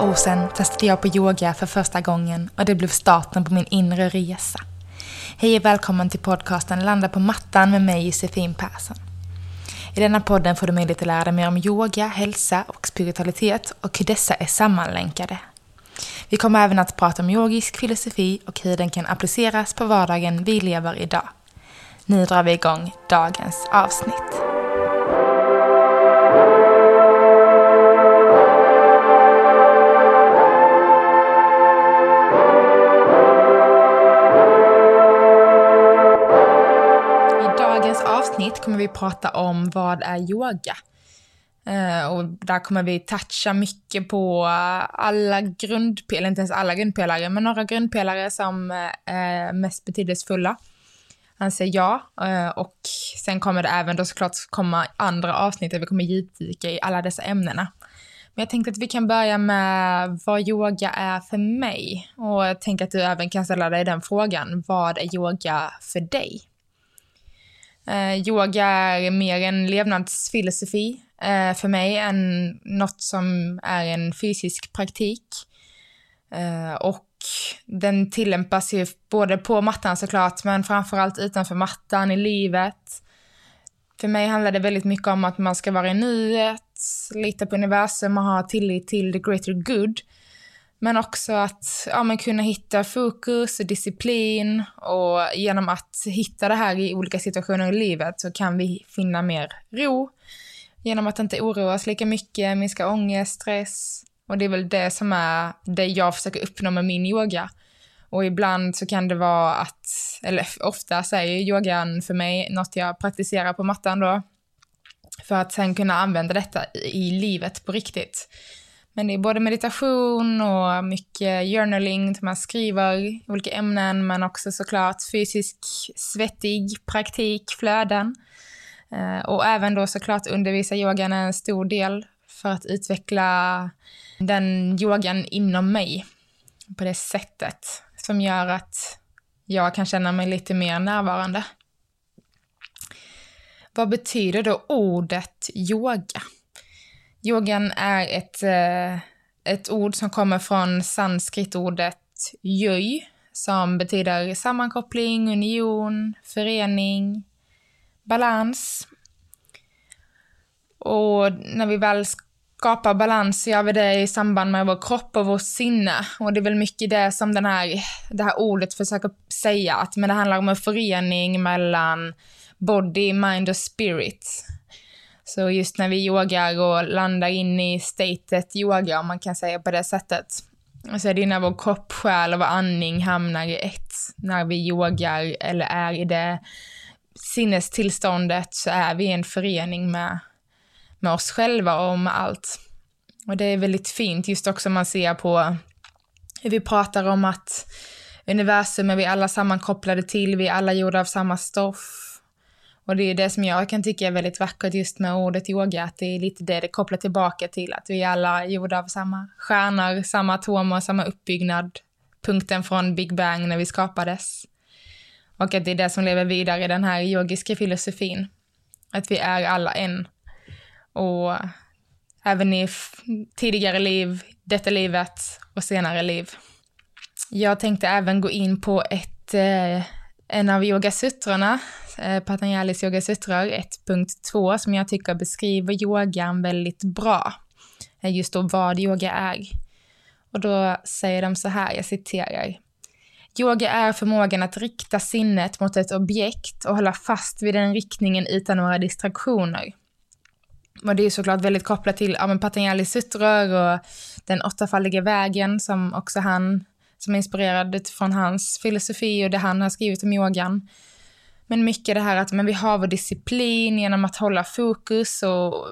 åtta år sedan testade jag på yoga för första gången och det blev starten på min inre resa. Hej och välkommen till podcasten Landa på mattan med mig Josefin Persson. I denna podden får du möjlighet att lära dig mer om yoga, hälsa och spiritualitet och hur dessa är sammanlänkade. Vi kommer även att prata om yogisk filosofi och hur den kan appliceras på vardagen vi lever idag. Nu drar vi igång dagens avsnitt. Avsnitt kommer vi prata om vad är yoga. Eh, och där kommer vi toucha mycket på alla grundpelare, inte ens alla grundpelare, men några grundpelare som är mest betydelsefulla, anser jag. Eh, och sen kommer det även då såklart komma andra avsnitt där vi kommer djupdyka i alla dessa ämnena. Men jag tänkte att vi kan börja med vad yoga är för mig. Och jag tänker att du även kan ställa dig den frågan. Vad är yoga för dig? Eh, yoga är mer en levnadsfilosofi eh, för mig än något som är en fysisk praktik. Eh, och den tillämpas ju både på mattan såklart, men framförallt utanför mattan i livet. För mig handlar det väldigt mycket om att man ska vara i nuet, lita på universum och ha tillit till the greater good. Men också att ja, men kunna hitta fokus och disciplin och genom att hitta det här i olika situationer i livet så kan vi finna mer ro. Genom att inte oroa oss lika mycket, minska ångest, stress. Och det är väl det som är det jag försöker uppnå med min yoga. Och ibland så kan det vara att, eller ofta så är yogan för mig något jag praktiserar på mattan då. För att sen kunna använda detta i livet på riktigt. Men det är både meditation och mycket journaling, där man skriver olika ämnen, men också såklart fysisk svettig praktik, flöden. Eh, och även då såklart undervisa yogan är en stor del för att utveckla den yogan inom mig på det sättet som gör att jag kan känna mig lite mer närvarande. Vad betyder då ordet yoga? Yogan är ett, eh, ett ord som kommer från sanskritordet jöj, som betyder sammankoppling, union, förening, balans. Och när vi väl skapar balans så gör vi det i samband med vår kropp och vårt sinne. Och det är väl mycket det som den här, det här ordet försöker säga, att men det handlar om en förening mellan body, mind och spirit. Så just när vi yogar och landar in i statet yoga, om man kan säga på det sättet, så är det när vår kropp, själ och vår andning hamnar i ett. När vi yogar eller är i det sinnestillståndet så är vi i en förening med, med oss själva och med allt. Och det är väldigt fint just också man ser på hur vi pratar om att universum är vi alla sammankopplade till, vi är alla gjorda av samma stoff och det är det som jag kan tycka är väldigt vackert just med ordet yoga, att det är lite det det kopplar tillbaka till, att vi är alla gjorda av samma stjärnor, samma atomer, samma uppbyggnad, punkten från Big Bang när vi skapades. Och att det är det som lever vidare i den här yogiska filosofin. Att vi är alla en. Och även i tidigare liv, detta livet och senare liv. Jag tänkte även gå in på ett eh, Eh, en av yogasutrorna, eh, Patanjalis yogasutror 1.2, som jag tycker beskriver yogan väldigt bra. Just då vad yoga är. Och då säger de så här, jag citerar. Yoga är förmågan att rikta sinnet mot ett objekt och hålla fast vid den riktningen utan några distraktioner. Och det är såklart väldigt kopplat till ja, Patanjalis sutror och den åttafaldiga vägen som också han som är inspirerad utifrån hans filosofi och det han har skrivit om yogan. Men mycket det här att men vi har vår disciplin genom att hålla fokus och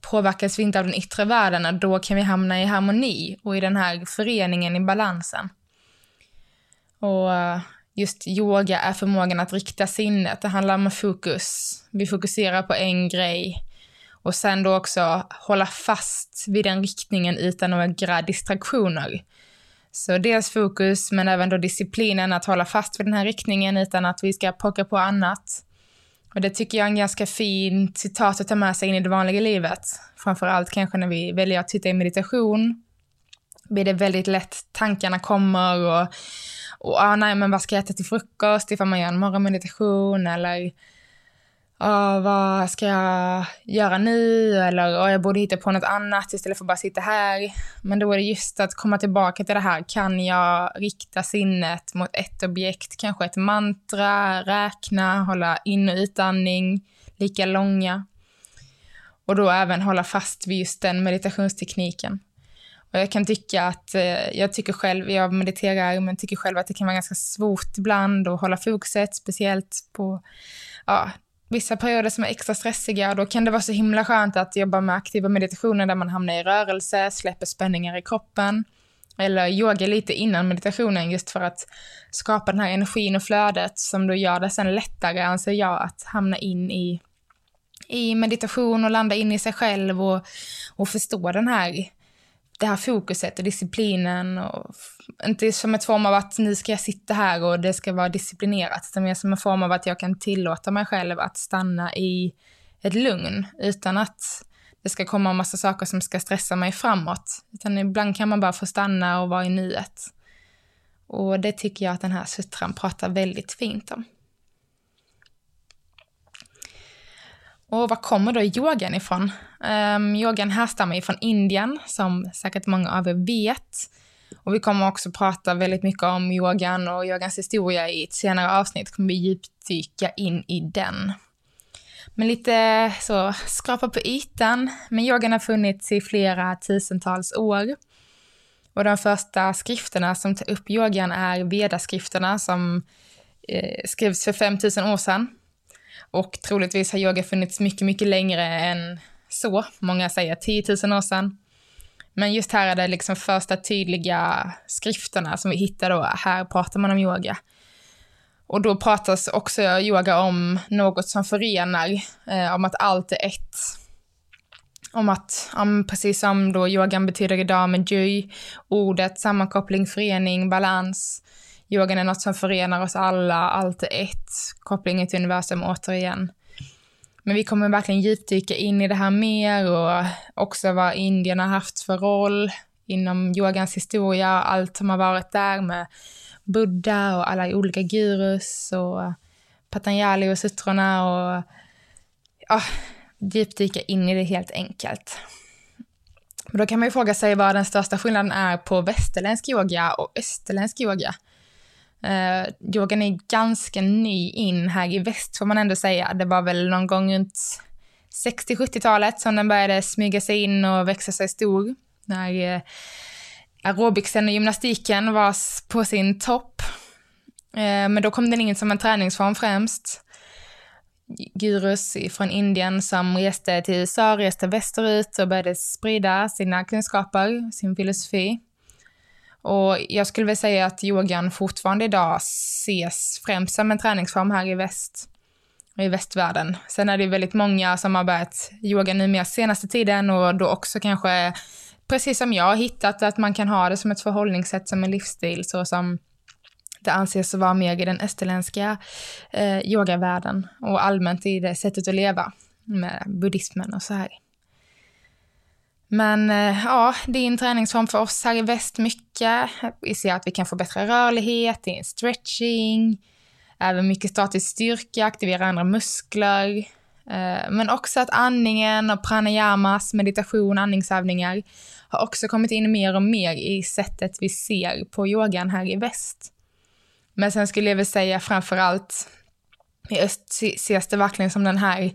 påverkas vi inte av den yttre världen, då kan vi hamna i harmoni och i den här föreningen i balansen. Och eh, just yoga är förmågan att rikta sinnet. Det handlar om fokus. Vi fokuserar på en grej och sen då också hålla fast vid den riktningen utan några distraktioner. Så dels fokus, men även då disciplinen att hålla fast vid den här riktningen utan att vi ska pocka på annat. Och det tycker jag är en ganska fin citat att ta med sig in i det vanliga livet. Framförallt kanske när vi väljer att sitta i meditation blir det väldigt lätt, tankarna kommer och, och ah, nej men vad ska jag äta till frukost ifall man gör en morgonmeditation eller ah, vad ska jag göra nu eller ah, jag borde hitta på något annat istället för att bara sitta här. Men då är det just att komma tillbaka till det här, kan jag rikta sinnet mot ett objekt, kanske ett mantra, räkna, hålla in och utandning lika långa. Och då även hålla fast vid just den meditationstekniken. Och jag kan tycka att, eh, jag tycker själv, jag mediterar, men tycker själv att det kan vara ganska svårt ibland att hålla fokuset, speciellt på ja, vissa perioder som är extra stressiga. Och då kan det vara så himla skönt att jobba med aktiva meditationer där man hamnar i rörelse, släpper spänningar i kroppen. Eller yoga lite innan meditationen just för att skapa den här energin och flödet som då gör det sen lättare, anser jag, att hamna in i, i meditation och landa in i sig själv och, och förstå den här det här fokuset och disciplinen och inte som ett form av att nu ska jag sitta här och det ska vara disciplinerat, utan mer som en form av att jag kan tillåta mig själv att stanna i ett lugn utan att det ska komma en massa saker som ska stressa mig framåt. Utan ibland kan man bara få stanna och vara i nuet. Och det tycker jag att den här sutran pratar väldigt fint om. Och var kommer då yogan ifrån? Um, yogan härstammar från Indien, som säkert många av er vet. Och vi kommer också prata väldigt mycket om yogan och yogans historia i ett senare avsnitt, kommer vi djupdyka in i den. Men lite så skrapa på ytan, men yogan har funnits i flera tusentals år. Och de första skrifterna som tar upp yogan är vedaskrifterna som eh, skrevs för 5000 år sedan. Och troligtvis har yoga funnits mycket, mycket längre än så. Många säger 10 000 år sedan. Men just här är det liksom första tydliga skrifterna som vi hittar då. Här pratar man om yoga. Och då pratas också yoga om något som förenar, eh, om att allt är ett. Om att, om, precis som då yogan betyder idag med joy, ordet, sammankoppling, förening, balans, yogan är något som förenar oss alla, allt är ett, kopplingen till universum återigen. Men vi kommer verkligen djupdyka in i det här mer och också vad Indien har haft för roll inom yogans historia, allt som har varit där med Buddha och alla olika gurus och Patanjali och sutrorna och ja, djupdyka in i det helt enkelt. Men då kan man ju fråga sig vad den största skillnaden är på västerländsk yoga och österländsk yoga. Uh, yogan är ganska ny in här i väst får man ändå säga. Det var väl någon gång runt 60-70-talet som den började smyga sig in och växa sig stor. När uh, aerobicsen och gymnastiken var på sin topp. Uh, men då kom den in som en träningsform främst. Gurus från Indien som reste till USA, reste västerut och började sprida sina kunskaper, sin filosofi. Och jag skulle väl säga att yogan fortfarande idag ses främst som en träningsform här i väst, i västvärlden. Sen är det väldigt många som har börjat yoga nu mer senaste tiden och då också kanske, precis som jag, hittat att man kan ha det som ett förhållningssätt, som en livsstil, så som det anses vara mer i den österländska eh, yogavärlden och allmänt i det sättet att leva med buddhismen och så här. Men eh, ja, det är en träningsform för oss här i väst mycket. Vi ser att vi kan få bättre rörlighet, det är en stretching, även mycket statisk styrka, aktivera andra muskler. Eh, men också att andningen och pranayamas, meditation, andningsövningar har också kommit in mer och mer i sättet vi ser på yogan här i väst. Men sen skulle jag väl säga framför allt i öst ses det verkligen som den här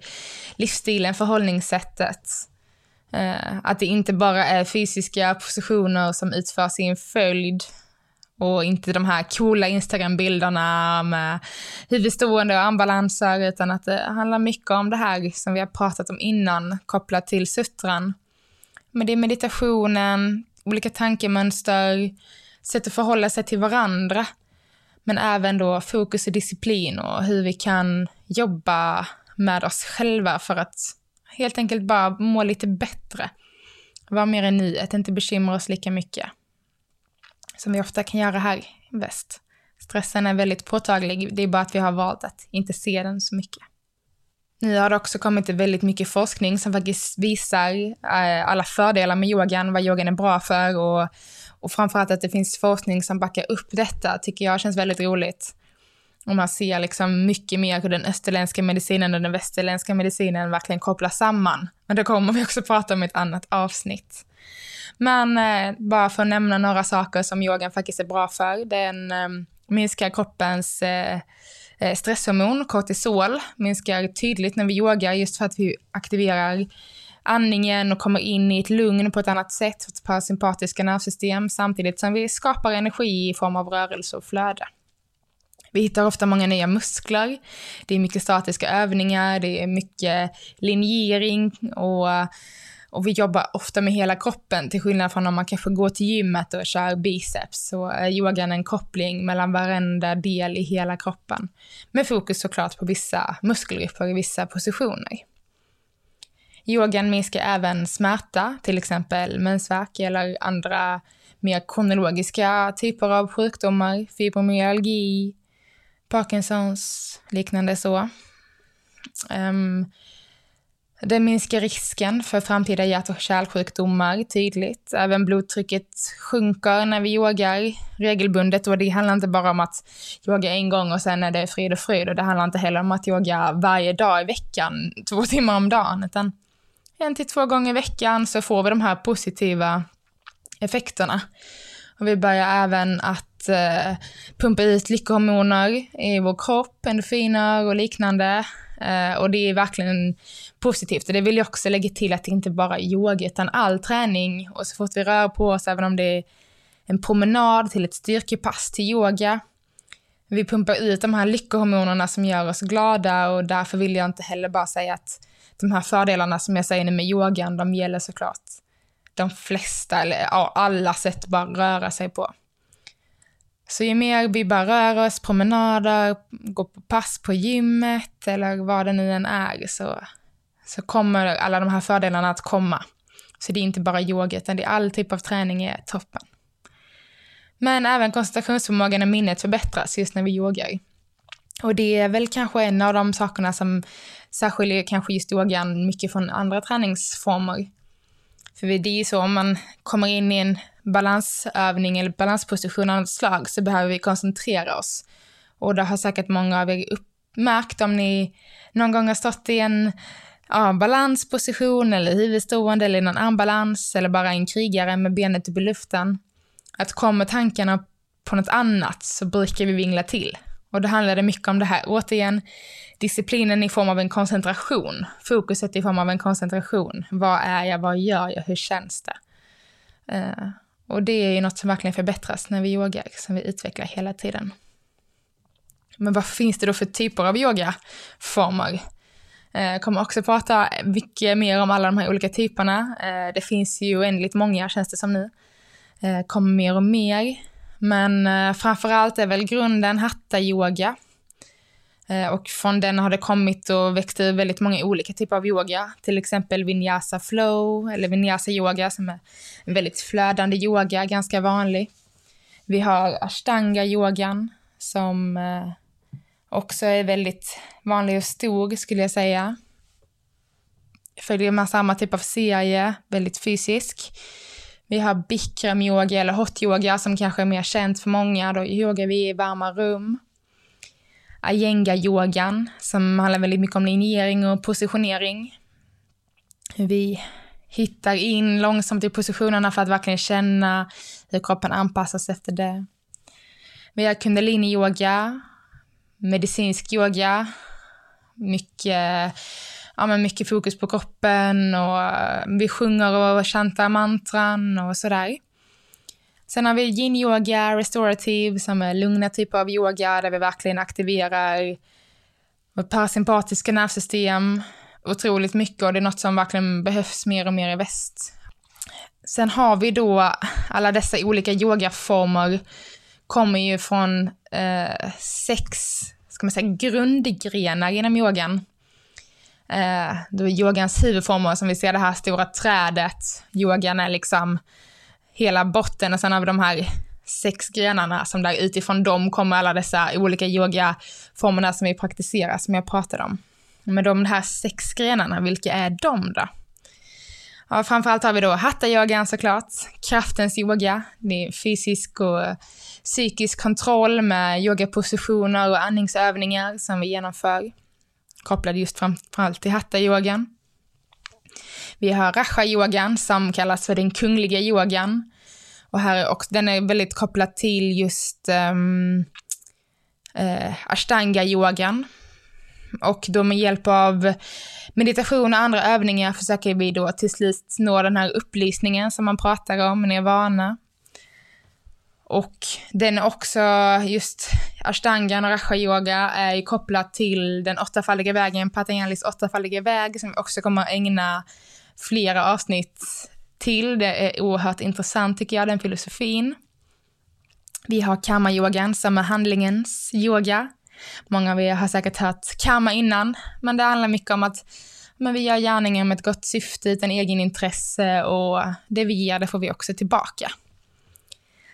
livsstilen, förhållningssättet Eh, Eh, att det inte bara är fysiska positioner som utförs i en följd och inte de här coola Instagram-bilderna med huvudstående och armbalanser, utan att det handlar mycket om det här som vi har pratat om innan, kopplat till sutran. Men det är meditationen, olika tankemönster, sätt att förhålla sig till varandra, men även då fokus och disciplin och hur vi kan jobba med oss själva för att helt enkelt bara må lite bättre. Vara mer i nuet, inte bekymra oss lika mycket. Som vi ofta kan göra här i väst. Stressen är väldigt påtaglig, det är bara att vi har valt att inte se den så mycket. Nu har det också kommit väldigt mycket forskning som faktiskt visar eh, alla fördelar med yogan, vad yogan är bra för och, och framförallt att det finns forskning som backar upp detta tycker jag känns väldigt roligt. Och man ser liksom mycket mer hur den österländska medicinen och den västerländska medicinen verkligen kopplas samman. Men det kommer vi också prata om i ett annat avsnitt. Men eh, bara för att nämna några saker som yogan faktiskt är bra för. Den eh, minskar kroppens eh, eh, stresshormon, kortisol, minskar tydligt när vi yogar just för att vi aktiverar andningen och kommer in i ett lugn på ett annat sätt, vårt parasympatiska nervsystem, samtidigt som vi skapar energi i form av rörelse och flöde. Vi hittar ofta många nya muskler, det är mycket statiska övningar, det är mycket linjering och och vi jobbar ofta med hela kroppen, till skillnad från om man kanske går till gymmet och kör biceps, så är yogan en koppling mellan varenda del i hela kroppen. Med fokus såklart på vissa muskelgrupper i vissa positioner. Yogan minskar även smärta, till exempel mensvärk eller andra mer kronologiska typer av sjukdomar, fibromyalgi, Parkinsons, liknande så. Um, det minskar risken för framtida hjärt och kärlsjukdomar tydligt. Även blodtrycket sjunker när vi yogar regelbundet och det handlar inte bara om att yoga en gång och sen är det frid och fröjd och det handlar inte heller om att yoga varje dag i veckan, två timmar om dagen, utan en till två gånger i veckan så får vi de här positiva effekterna. Och vi börjar även att eh, pumpa ut lyckohormoner i vår kropp, endorfiner och liknande. Eh, och det är verkligen positivt. Och det vill jag också lägga till att det inte bara är yoga, utan all träning. Och så fort vi rör på oss, även om det är en promenad till ett styrkepass till yoga. Vi pumpar ut de här lyckohormonerna som gör oss glada och därför vill jag inte heller bara säga att de här fördelarna som jag säger nu med yogan, de gäller såklart de flesta, eller ja, alla sätt bara röra sig på. Så ju mer vi bara rör oss, promenader, går på pass på gymmet eller vad det nu än är, så, så kommer alla de här fördelarna att komma. Så det är inte bara yoga, utan det är all typ av träning är toppen. Men även koncentrationsförmågan och minnet förbättras just när vi yogar. Och det är väl kanske en av de sakerna som särskiljer kanske just yogan mycket från andra träningsformer. För det är ju så, om man kommer in i en balansövning eller balansposition av något slag så behöver vi koncentrera oss. Och det har säkert många av er uppmärkt om ni någon gång har stått i en ja, balansposition eller huvudstående eller någon armbalans eller bara en krigare med benet upp i luften. Att kommer tankarna på något annat så brukar vi vingla till. Och då handlar det mycket om det här, återigen, disciplinen i form av en koncentration. Fokuset i form av en koncentration. Vad är jag, vad gör jag, hur känns det? Uh, och det är ju något som verkligen förbättras när vi yogar, som vi utvecklar hela tiden. Men vad finns det då för typer av yogaformer? Eh, jag kommer också prata mycket mer om alla de här olika typerna. Eh, det finns ju oändligt många känns det som nu. Eh, kommer mer och mer. Men framförallt är väl grunden hatta-yoga Eh, och från den har det kommit och växt ur väldigt många olika typer av yoga, till exempel vinyasa flow eller vinyasa yoga som är en väldigt flödande yoga, ganska vanlig. Vi har ashtanga yogan som eh, också är väldigt vanlig och stor skulle jag säga. Följer med samma typ av serie, väldigt fysisk. Vi har bikram yoga eller hot yoga som kanske är mer känt för många, då yogar vi i varma rum ayenga-yogan som handlar väldigt mycket om linjering och positionering. Hur vi hittar in långsamt i positionerna för att verkligen känna hur kroppen anpassas efter det. Vi har kundalini-yoga, medicinsk yoga, mycket, ja, men mycket fokus på kroppen och vi sjunger och chantar mantran och sådär. Sen har vi yin-yoga, restorative, som är lugna typer av yoga där vi verkligen aktiverar vårt parasympatiska nervsystem otroligt mycket och det är något som verkligen behövs mer och mer i väst. Sen har vi då alla dessa olika yogaformer kommer ju från eh, sex, ska man säga, grundgrenar inom yogan. Eh, då är yogans huvudformer, som vi ser det här stora trädet, yogan är liksom hela botten och sen har vi de här sex grenarna som där utifrån dem kommer alla dessa olika yogaformerna som vi praktiserar, som jag pratade om. Men de här sex grenarna, vilka är de då? Ja, framförallt har vi då hatta-yogan såklart, kraftens yoga, det är fysisk och psykisk kontroll med yogapositioner och andningsövningar som vi genomför, kopplade just framförallt till hatta-yogan. Vi har raja-yogan som kallas för den kungliga yogan. Och här är också, den är väldigt kopplad till just um, uh, ashtanga-yogan. Och då med hjälp av meditation och andra övningar försöker vi då till slut nå den här upplysningen som man pratar om, nirvana. Och den är också, just ashtangan och raja yoga är ju kopplat till den åttafaldiga vägen, Patanjalis åttafaldiga väg, som vi också kommer att ägna flera avsnitt till. Det är oerhört intressant tycker jag, den filosofin. Vi har karma-yogan som är handlingens yoga. Många av er har säkert hört karma innan, men det handlar mycket om att men vi gör gärningen med ett gott syfte, utan egen intresse och det vi ger, det får vi också tillbaka.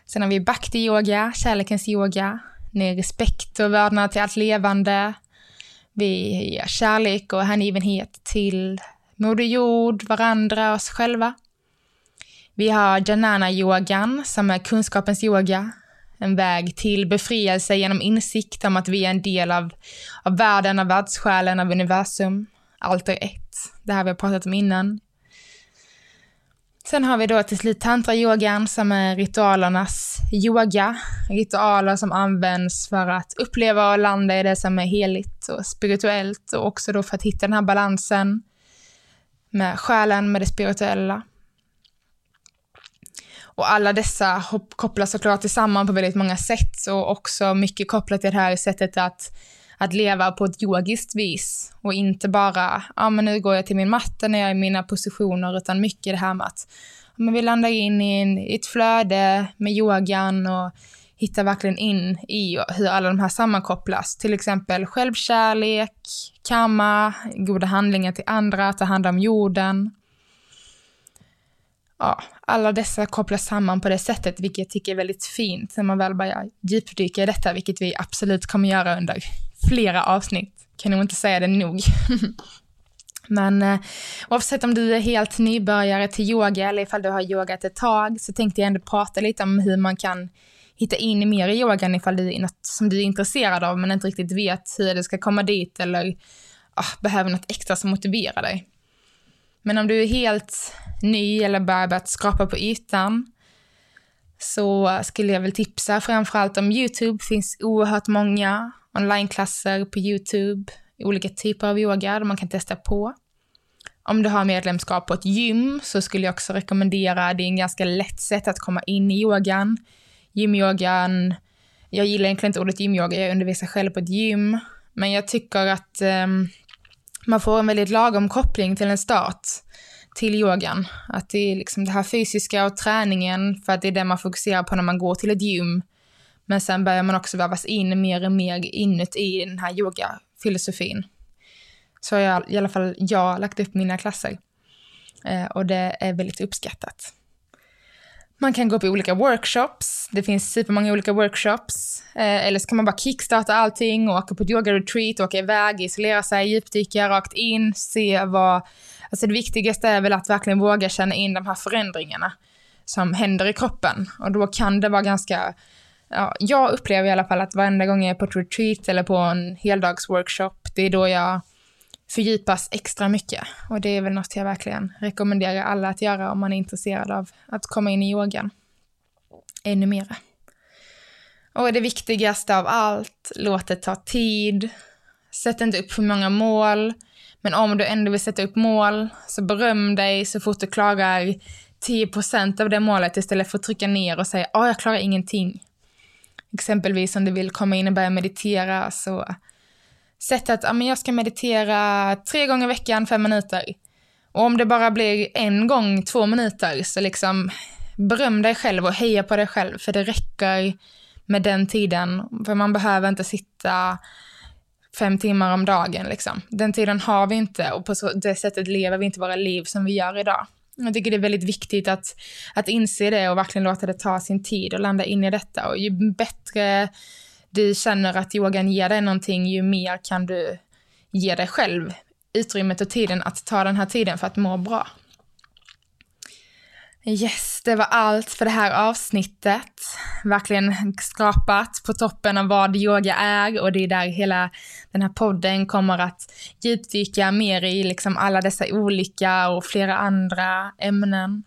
Sen har vi bhakti-yoga, kärlekens yoga, med respekt och vördnad till allt levande. Vi ger kärlek och hängivenhet till Moder Jord, varandra, oss själva. Vi har Janana-yogan, som är kunskapens yoga. En väg till befrielse genom insikt om att vi är en del av, av världen, av världssjälen, av universum. Allt är ett. Det här vi har pratat om innan. Sen har vi då till slut tantra-yogan som är ritualernas yoga. Ritualer som används för att uppleva och landa i det som är heligt och spirituellt och också då för att hitta den här balansen med själen, med det spirituella. Och alla dessa kopplas såklart tillsammans på väldigt många sätt och också mycket kopplat till det här sättet att, att leva på ett yogiskt vis och inte bara, ja men nu går jag till min matta när jag är i mina positioner, utan mycket det här med att men vi landar in i, en, i ett flöde med yogan och hittar verkligen in i hur alla de här sammankopplas. Till exempel självkärlek, karma, goda handlingar till andra, ta hand om jorden. Ja, alla dessa kopplas samman på det sättet, vilket jag tycker är väldigt fint när man väl börjar djupdyka i detta, vilket vi absolut kommer göra under flera avsnitt. Kan nog inte säga det nog. Men eh, oavsett om du är helt nybörjare till yoga eller ifall du har yogat ett tag så tänkte jag ändå prata lite om hur man kan hitta in mer i yogan ifall det är något som du är intresserad av men inte riktigt vet hur du ska komma dit eller ah, behöver något extra som motiverar dig. Men om du är helt ny eller bara börjat skrapa på ytan så skulle jag väl tipsa framförallt om YouTube. Det finns oerhört många onlineklasser på YouTube, olika typer av yoga där man kan testa på. Om du har medlemskap på ett gym så skulle jag också rekommendera, det är en ganska lätt sätt att komma in i yogan gymyogan. Jag gillar egentligen inte ordet gymyoga, jag undervisar själv på ett gym. Men jag tycker att um, man får en väldigt lagom koppling till en start till yogan. Att det är liksom det här fysiska och träningen, för att det är det man fokuserar på när man går till ett gym. Men sen börjar man också vävas in mer och mer inuti den här yogafilosofin. Så har jag, i alla fall jag lagt upp mina klasser. Eh, och det är väldigt uppskattat. Man kan gå på olika workshops. Det finns supermånga olika workshops. Eh, eller så kan man bara kickstarta allting och åka på ett yoga-retreat, åka iväg, isolera sig, djupdyka rakt in, se vad... Alltså det viktigaste är väl att verkligen våga känna in de här förändringarna som händer i kroppen. Och då kan det vara ganska... Ja, jag upplever i alla fall att varenda gång jag är på ett retreat eller på en heldagsworkshop, det är då jag fördjupas extra mycket. Och det är väl något jag verkligen rekommenderar alla att göra om man är intresserad av att komma in i yogan ännu mer. Och det viktigaste av allt, låt det ta tid. Sätt inte upp för många mål. Men om du ändå vill sätta upp mål, så beröm dig så fort du klarar 10% av det målet istället för att trycka ner och säga att jag klarar ingenting. Exempelvis om du vill komma in och börja meditera så Sätt att ja, jag ska meditera tre gånger i veckan, fem minuter. Och om det bara blir en gång, två minuter, så liksom beröm dig själv och heja på dig själv, för det räcker med den tiden. För man behöver inte sitta fem timmar om dagen liksom. Den tiden har vi inte och på det sättet lever vi inte våra liv som vi gör idag. Jag tycker det är väldigt viktigt att, att inse det och verkligen låta det ta sin tid och landa in i detta. Och ju bättre du känner att yogan ger dig någonting, ju mer kan du ge dig själv utrymmet och tiden att ta den här tiden för att må bra. Yes, det var allt för det här avsnittet. Verkligen skrapat på toppen av vad yoga är och det är där hela den här podden kommer att djupdyka mer i liksom alla dessa olika och flera andra ämnen.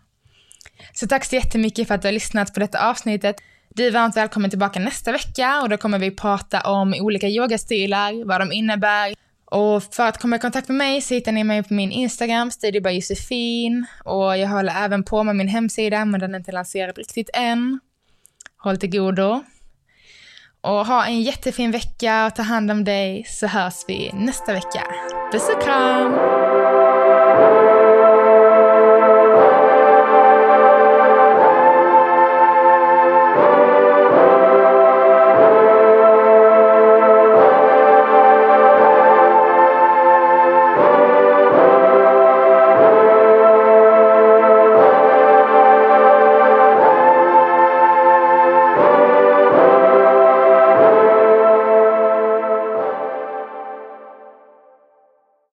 Så tack så jättemycket för att du har lyssnat på detta avsnittet. Du är varmt välkommen tillbaka nästa vecka och då kommer vi prata om olika yogastilar, vad de innebär, och för att komma i kontakt med mig så hittar ni mig på min Instagram, Studio by Josefin. Och jag håller även på med min hemsida, men den är inte lanserad riktigt än. Håll till godo. Och ha en jättefin vecka och ta hand om dig så hörs vi nästa vecka. Puss och kram!